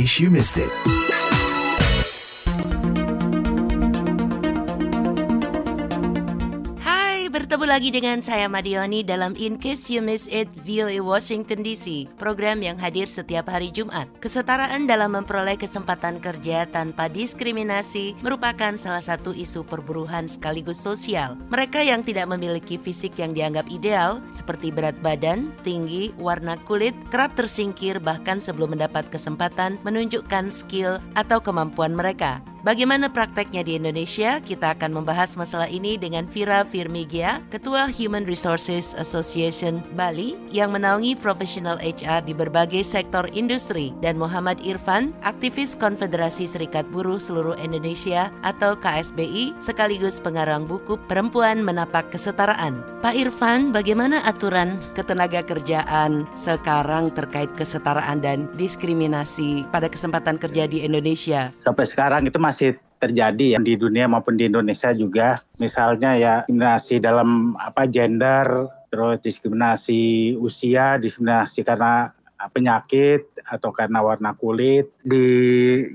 case you missed it. Lagi dengan saya Madioni dalam In Case You Miss It VOA Washington DC, program yang hadir setiap hari Jumat. Kesetaraan dalam memperoleh kesempatan kerja tanpa diskriminasi merupakan salah satu isu perburuhan sekaligus sosial. Mereka yang tidak memiliki fisik yang dianggap ideal, seperti berat badan, tinggi, warna kulit, kerap tersingkir bahkan sebelum mendapat kesempatan menunjukkan skill atau kemampuan mereka. Bagaimana prakteknya di Indonesia? Kita akan membahas masalah ini dengan Vira Firmigia, Ketua Human Resources Association Bali yang menaungi profesional HR di berbagai sektor industri dan Muhammad Irfan, aktivis Konfederasi Serikat Buruh Seluruh Indonesia atau KSBI sekaligus pengarang buku Perempuan Menapak Kesetaraan. Pak Irfan, bagaimana aturan ketenaga kerjaan sekarang terkait kesetaraan dan diskriminasi pada kesempatan kerja di Indonesia? Sampai sekarang itu masih terjadi ya di dunia maupun di Indonesia juga. Misalnya ya diskriminasi dalam apa gender, terus diskriminasi usia, diskriminasi karena penyakit atau karena warna kulit di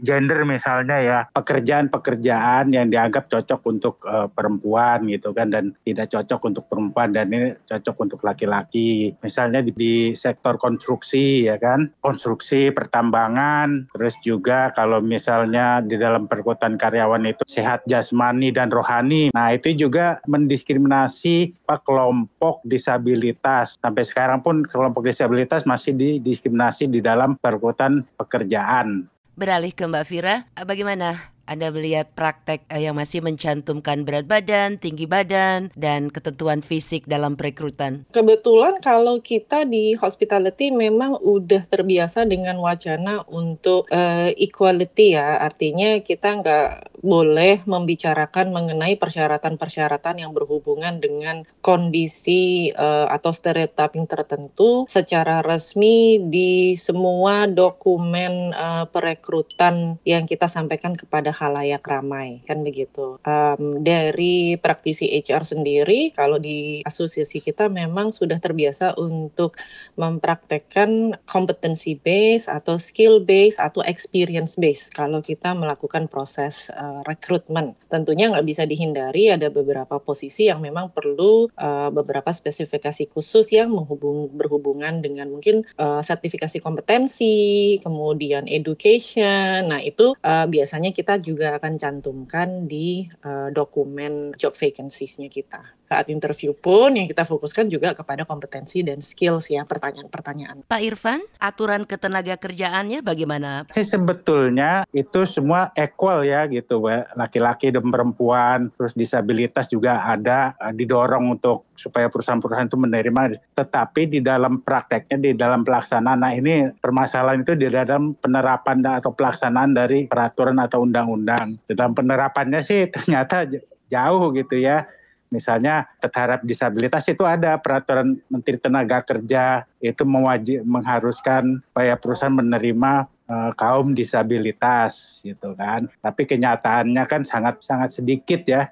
gender misalnya ya pekerjaan-pekerjaan yang dianggap cocok untuk uh, perempuan gitu kan dan tidak cocok untuk perempuan dan ini cocok untuk laki-laki. Misalnya di, di sektor konstruksi ya kan konstruksi pertambangan terus juga kalau misalnya di dalam perkutan karyawan itu sehat jasmani dan rohani nah itu juga mendiskriminasi kelompok disabilitas. Sampai sekarang pun kelompok disabilitas masih di, di diskriminasi di dalam perkutan pekerjaan. Beralih ke Mbak Vira, bagaimana anda melihat praktek eh, yang masih mencantumkan berat badan, tinggi badan, dan ketentuan fisik dalam perekrutan? Kebetulan kalau kita di hospitality memang udah terbiasa dengan wacana untuk uh, equality ya, artinya kita nggak boleh membicarakan mengenai persyaratan-persyaratan yang berhubungan dengan kondisi uh, atau stereotyping tertentu secara resmi di semua dokumen uh, perekrutan yang kita sampaikan kepada halayak ramai kan begitu. Um, dari praktisi HR sendiri kalau di asosiasi kita memang sudah terbiasa untuk mempraktekkan competency base atau skill base atau experience base kalau kita melakukan proses uh, rekrutmen. Tentunya nggak bisa dihindari ada beberapa posisi yang memang perlu uh, beberapa spesifikasi khusus yang menghubung, berhubungan dengan mungkin uh, sertifikasi kompetensi, kemudian education. Nah itu uh, biasanya kita juga akan cantumkan di uh, dokumen job vacancies-nya kita saat interview pun yang kita fokuskan juga kepada kompetensi dan skills ya pertanyaan-pertanyaan. Pak Irfan, aturan ketenaga kerjaannya bagaimana? Sih sebetulnya itu semua equal ya gitu, laki-laki dan perempuan, terus disabilitas juga ada eh, didorong untuk supaya perusahaan-perusahaan itu menerima. Tetapi di dalam prakteknya, di dalam pelaksanaan, nah ini permasalahan itu di dalam penerapan atau pelaksanaan dari peraturan atau undang-undang. Di dalam penerapannya sih ternyata jauh gitu ya Misalnya terhadap disabilitas itu ada peraturan Menteri Tenaga Kerja itu mewajib mengharuskan supaya perusahaan menerima uh, kaum disabilitas gitu kan. Tapi kenyataannya kan sangat sangat sedikit ya.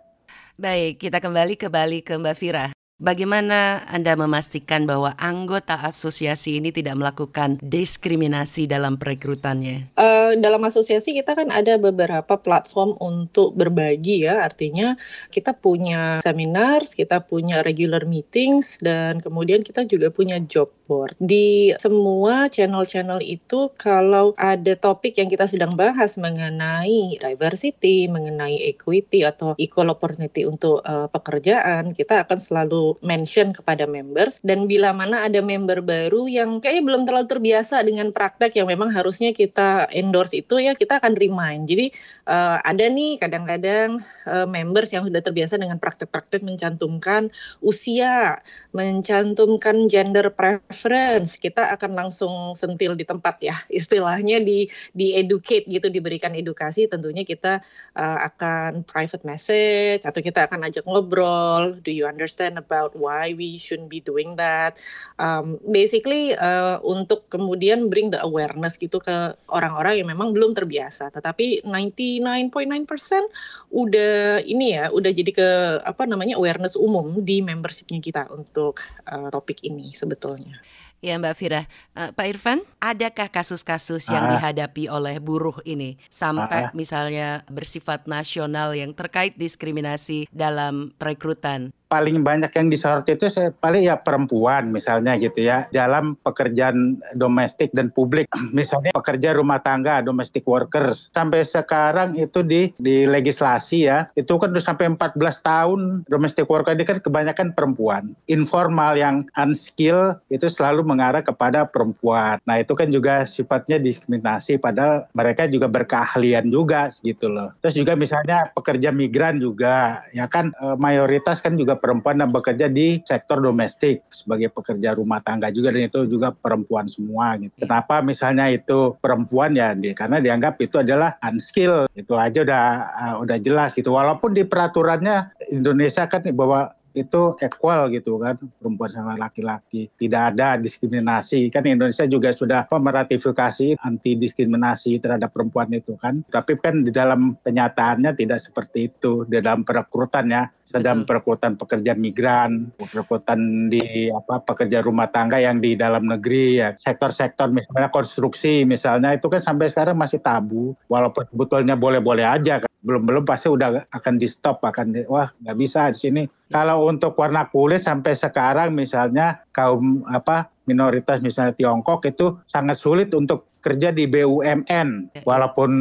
Baik, kita kembali ke Bali ke Mbak Fira. Bagaimana Anda memastikan bahwa anggota asosiasi ini tidak melakukan diskriminasi dalam perekrutannya? Uh, dalam asosiasi kita kan ada beberapa platform untuk berbagi ya, artinya kita punya seminar, kita punya regular meetings, dan kemudian kita juga punya job board. Di semua channel-channel itu kalau ada topik yang kita sedang bahas mengenai diversity, mengenai equity atau equal opportunity untuk uh, pekerjaan, kita akan selalu mention kepada members dan bila mana ada member baru yang kayaknya belum terlalu terbiasa dengan praktek yang memang harusnya kita endorse itu ya kita akan remind. Jadi uh, ada nih kadang-kadang uh, members yang sudah terbiasa dengan praktek-praktek mencantumkan usia, mencantumkan gender preference, kita akan langsung sentil di tempat ya. Istilahnya di di educate gitu diberikan edukasi tentunya kita uh, akan private message atau kita akan ajak ngobrol, do you understand about why we shouldn't be doing that. Um, basically uh, untuk kemudian bring the awareness gitu ke orang-orang yang memang belum terbiasa. Tetapi 99.9% udah ini ya, udah jadi ke apa namanya awareness umum di membershipnya kita untuk uh, topik ini sebetulnya. Ya Mbak Fira, uh, Pak Irfan, adakah kasus-kasus yang ah. dihadapi oleh buruh ini sampai ah. misalnya bersifat nasional yang terkait diskriminasi dalam perekrutan? Paling banyak yang disorot itu saya paling ya perempuan misalnya gitu ya dalam pekerjaan domestik dan publik. Misalnya pekerja rumah tangga domestic workers. Sampai sekarang itu di di legislasi ya itu kan udah sampai 14 tahun domestic worker ini kan kebanyakan perempuan. Informal yang unskilled itu selalu mengarah kepada perempuan. Nah itu kan juga sifatnya diskriminasi padahal mereka juga berkeahlian juga gitu loh. Terus juga misalnya pekerja migran juga ya kan eh, mayoritas kan juga perempuan yang bekerja di sektor domestik sebagai pekerja rumah tangga juga dan itu juga perempuan semua gitu. Kenapa misalnya itu perempuan ya di, karena dianggap itu adalah unskilled. Itu aja udah uh, udah jelas gitu. Walaupun di peraturannya Indonesia kan bahwa itu equal gitu kan perempuan sama laki-laki. Tidak ada diskriminasi. Kan Indonesia juga sudah meratifikasi anti diskriminasi terhadap perempuan itu kan. Tapi kan di dalam kenyataannya tidak seperti itu. Di dalam perekrutan ya. Sedang perekrutan pekerja migran, perekrutan di apa pekerja rumah tangga yang di dalam negeri ya. Sektor-sektor misalnya konstruksi misalnya itu kan sampai sekarang masih tabu. Walaupun sebetulnya boleh-boleh aja kan belum-belum pasti udah akan di stop akan di, wah nggak bisa di sini. Kalau untuk warna kulit sampai sekarang misalnya kaum apa minoritas misalnya Tiongkok itu sangat sulit untuk kerja di BUMN walaupun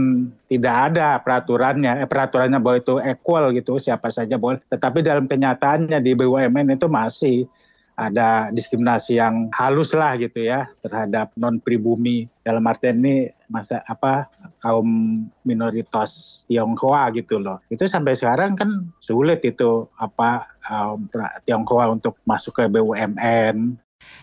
tidak ada peraturannya eh, peraturannya bahwa itu equal gitu siapa saja boleh. Tetapi dalam kenyataannya di BUMN itu masih ada diskriminasi yang halus lah gitu ya terhadap non pribumi dalam artian ini masa apa kaum minoritas Tionghoa gitu loh. Itu sampai sekarang kan sulit itu apa um, Tionghoa untuk masuk ke BUMN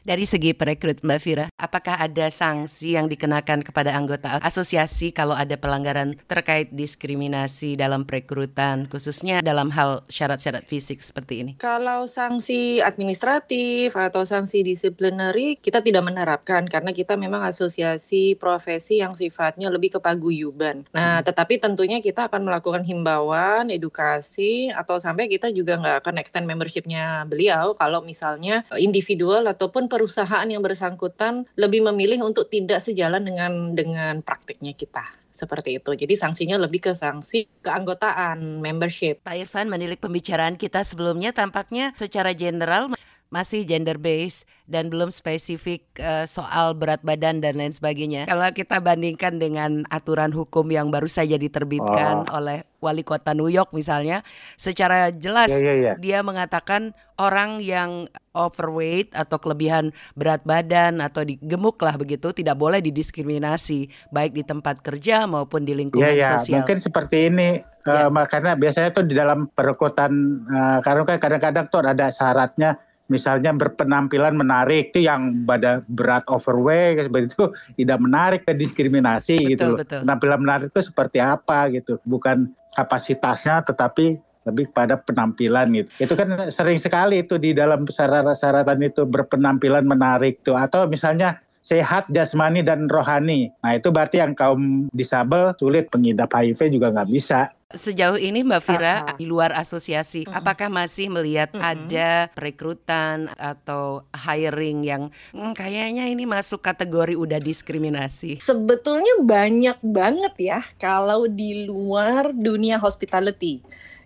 dari segi perekrut Mbak Fira, apakah ada sanksi yang dikenakan kepada anggota asosiasi kalau ada pelanggaran terkait diskriminasi dalam perekrutan, khususnya dalam hal syarat-syarat fisik seperti ini? Kalau sanksi administratif atau sanksi disiplinary, kita tidak menerapkan karena kita memang asosiasi profesi yang sifatnya lebih kepaguyuban. Nah, hmm. tetapi tentunya kita akan melakukan himbauan, edukasi, atau sampai kita juga nggak akan extend membershipnya beliau kalau misalnya individual atau ataupun perusahaan yang bersangkutan lebih memilih untuk tidak sejalan dengan dengan praktiknya kita seperti itu. Jadi sanksinya lebih ke sanksi keanggotaan membership. Pak Irfan menilik pembicaraan kita sebelumnya tampaknya secara general masih gender based dan belum spesifik uh, soal berat badan dan lain sebagainya. Kalau kita bandingkan dengan aturan hukum yang baru saja diterbitkan oh. oleh wali kota New York misalnya, secara jelas yeah, yeah, yeah. dia mengatakan orang yang overweight atau kelebihan berat badan atau digemuk lah begitu tidak boleh didiskriminasi baik di tempat kerja maupun di lingkungan yeah, yeah. sosial. Mungkin seperti ini yeah. uh, karena biasanya tuh di dalam perekrutan uh, karena kan kadang-kadang tuh ada syaratnya misalnya berpenampilan menarik itu yang pada berat overweight seperti itu tidak menarik ke diskriminasi betul, gitu loh. Betul. Penampilan menarik itu seperti apa gitu, bukan kapasitasnya tetapi lebih pada penampilan gitu. Itu kan sering sekali itu di dalam syarat-syaratan itu berpenampilan menarik tuh atau misalnya sehat jasmani dan rohani. Nah itu berarti yang kaum disabel sulit pengidap HIV juga nggak bisa. Sejauh ini Mbak Fira uh -huh. di luar asosiasi, uh -huh. apakah masih melihat uh -huh. ada rekrutan atau hiring yang hmm, kayaknya ini masuk kategori udah diskriminasi? Sebetulnya banyak banget ya kalau di luar dunia hospitality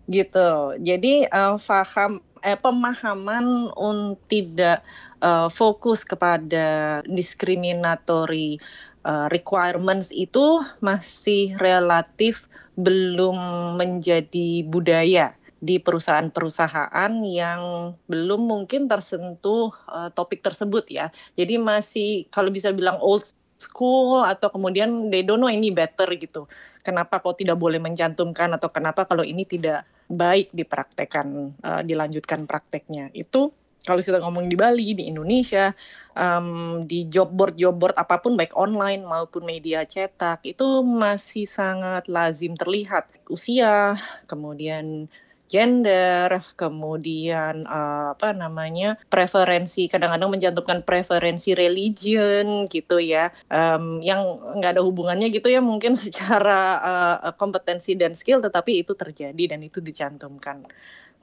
gitu. Jadi uh, faham eh, pemahaman untuk tidak uh, fokus kepada discriminatory uh, requirements itu masih relatif belum menjadi budaya di perusahaan-perusahaan yang belum mungkin tersentuh uh, topik tersebut ya. Jadi masih kalau bisa bilang old school atau kemudian they don't know any better gitu. Kenapa kok tidak boleh mencantumkan atau kenapa kalau ini tidak baik dipraktekkan uh, dilanjutkan prakteknya. Itu kalau kita ngomong di Bali, di Indonesia, um, di job board job board apa pun baik online maupun media cetak itu masih sangat lazim terlihat usia, kemudian gender, kemudian uh, apa namanya preferensi, kadang-kadang mencantumkan preferensi religion gitu ya, um, yang nggak ada hubungannya gitu ya mungkin secara uh, kompetensi dan skill, tetapi itu terjadi dan itu dicantumkan.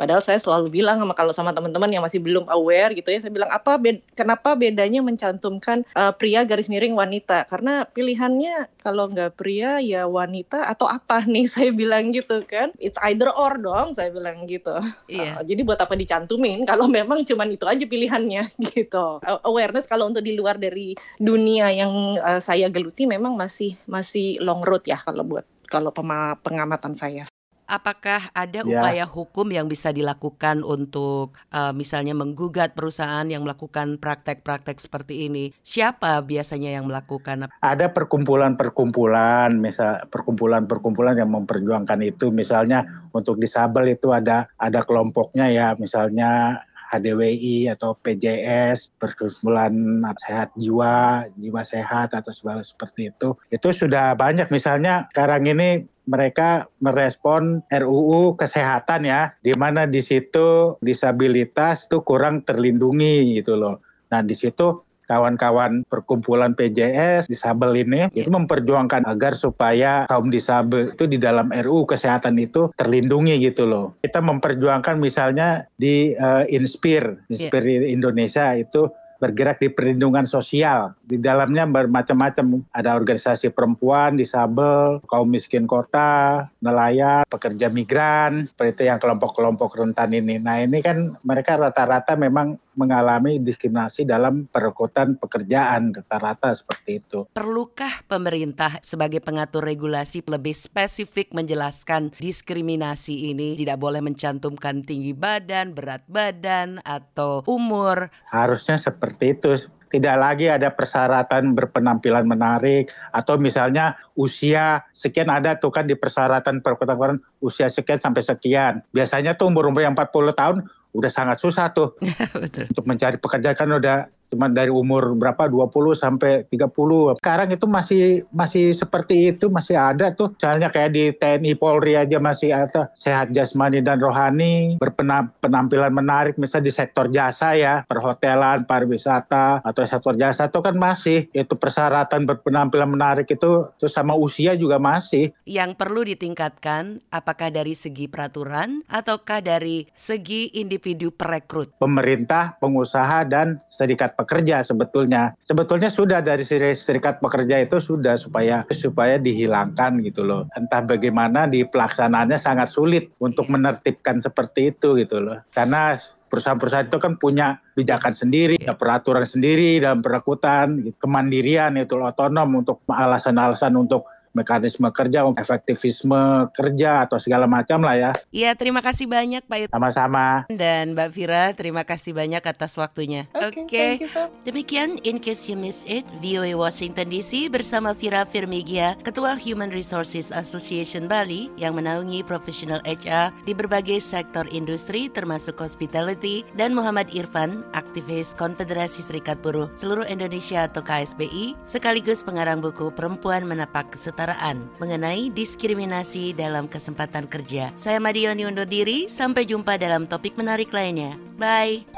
Padahal saya selalu bilang sama kalau sama teman-teman yang masih belum aware gitu ya, saya bilang apa bed, kenapa bedanya mencantumkan uh, pria garis miring wanita? Karena pilihannya kalau nggak pria ya wanita atau apa nih saya bilang gitu kan? It's either or dong saya bilang gitu. Iya. Uh, jadi buat apa dicantumin kalau memang cuman itu aja pilihannya gitu. Uh, awareness kalau untuk di luar dari dunia yang uh, saya geluti memang masih masih long road ya kalau buat kalau pengamatan saya apakah ada ya. upaya hukum yang bisa dilakukan untuk uh, misalnya menggugat perusahaan yang melakukan praktek-praktek seperti ini? Siapa biasanya yang melakukan? Ada perkumpulan-perkumpulan, misal perkumpulan-perkumpulan yang memperjuangkan itu. Misalnya untuk disabel itu ada ada kelompoknya ya, misalnya HDWI atau PJS, perkumpulan sehat jiwa, jiwa sehat atau seperti itu. Itu sudah banyak misalnya sekarang ini mereka merespon RUU kesehatan ya, di mana di situ disabilitas itu kurang terlindungi gitu loh. Nah di situ kawan-kawan perkumpulan PJS disabel ini yeah. itu memperjuangkan agar supaya kaum disabel itu di dalam RUU kesehatan itu terlindungi gitu loh. Kita memperjuangkan misalnya di uh, Inspire, Inspire yeah. Indonesia itu bergerak di perlindungan sosial. Di dalamnya bermacam-macam. Ada organisasi perempuan, disabel, kaum miskin kota, nelayan, pekerja migran, seperti yang kelompok-kelompok rentan ini. Nah ini kan mereka rata-rata memang mengalami diskriminasi dalam perekrutan pekerjaan rata-rata seperti itu. Perlukah pemerintah sebagai pengatur regulasi lebih spesifik menjelaskan diskriminasi ini tidak boleh mencantumkan tinggi badan, berat badan atau umur? Harusnya seperti itu tidak lagi ada persyaratan berpenampilan menarik atau misalnya usia sekian ada tuh kan di persyaratan perkuatan usia sekian sampai sekian. Biasanya tuh umur-umur yang 40 tahun udah sangat susah tuh Betul. untuk mencari pekerjaan kan udah cuma dari umur berapa 20 sampai 30. Sekarang itu masih masih seperti itu masih ada tuh. Misalnya kayak di TNI Polri aja masih ada sehat jasmani dan rohani, berpenampilan menarik misalnya di sektor jasa ya, perhotelan, pariwisata atau sektor jasa itu kan masih itu persyaratan berpenampilan menarik itu terus sama usia juga masih. Yang perlu ditingkatkan apakah dari segi peraturan ataukah dari segi individu perekrut? Pemerintah, pengusaha dan serikat pekerja sebetulnya. Sebetulnya sudah dari serikat pekerja itu sudah supaya supaya dihilangkan gitu loh. Entah bagaimana di pelaksanaannya sangat sulit untuk menertibkan seperti itu gitu loh. Karena perusahaan-perusahaan itu kan punya bijakan sendiri, ada peraturan sendiri dalam perekrutan, kemandirian itu otonom untuk alasan-alasan untuk mekanisme kerja, efektivisme kerja atau segala macam lah ya. Iya, terima kasih banyak Pak Irfan. Sama-sama. Dan Mbak Vira, terima kasih banyak atas waktunya. Oke, okay, okay. so. Demikian In Case You Miss It, VOA Washington DC bersama Vira Firmigia, Ketua Human Resources Association Bali yang menaungi profesional HR di berbagai sektor industri termasuk hospitality dan Muhammad Irfan, aktivis Konfederasi Serikat Buruh Seluruh Indonesia atau KSBI, sekaligus pengarang buku Perempuan Menapak Kesetaraan kesetaraan mengenai diskriminasi dalam kesempatan kerja. Saya Madioni undur diri, sampai jumpa dalam topik menarik lainnya. Bye.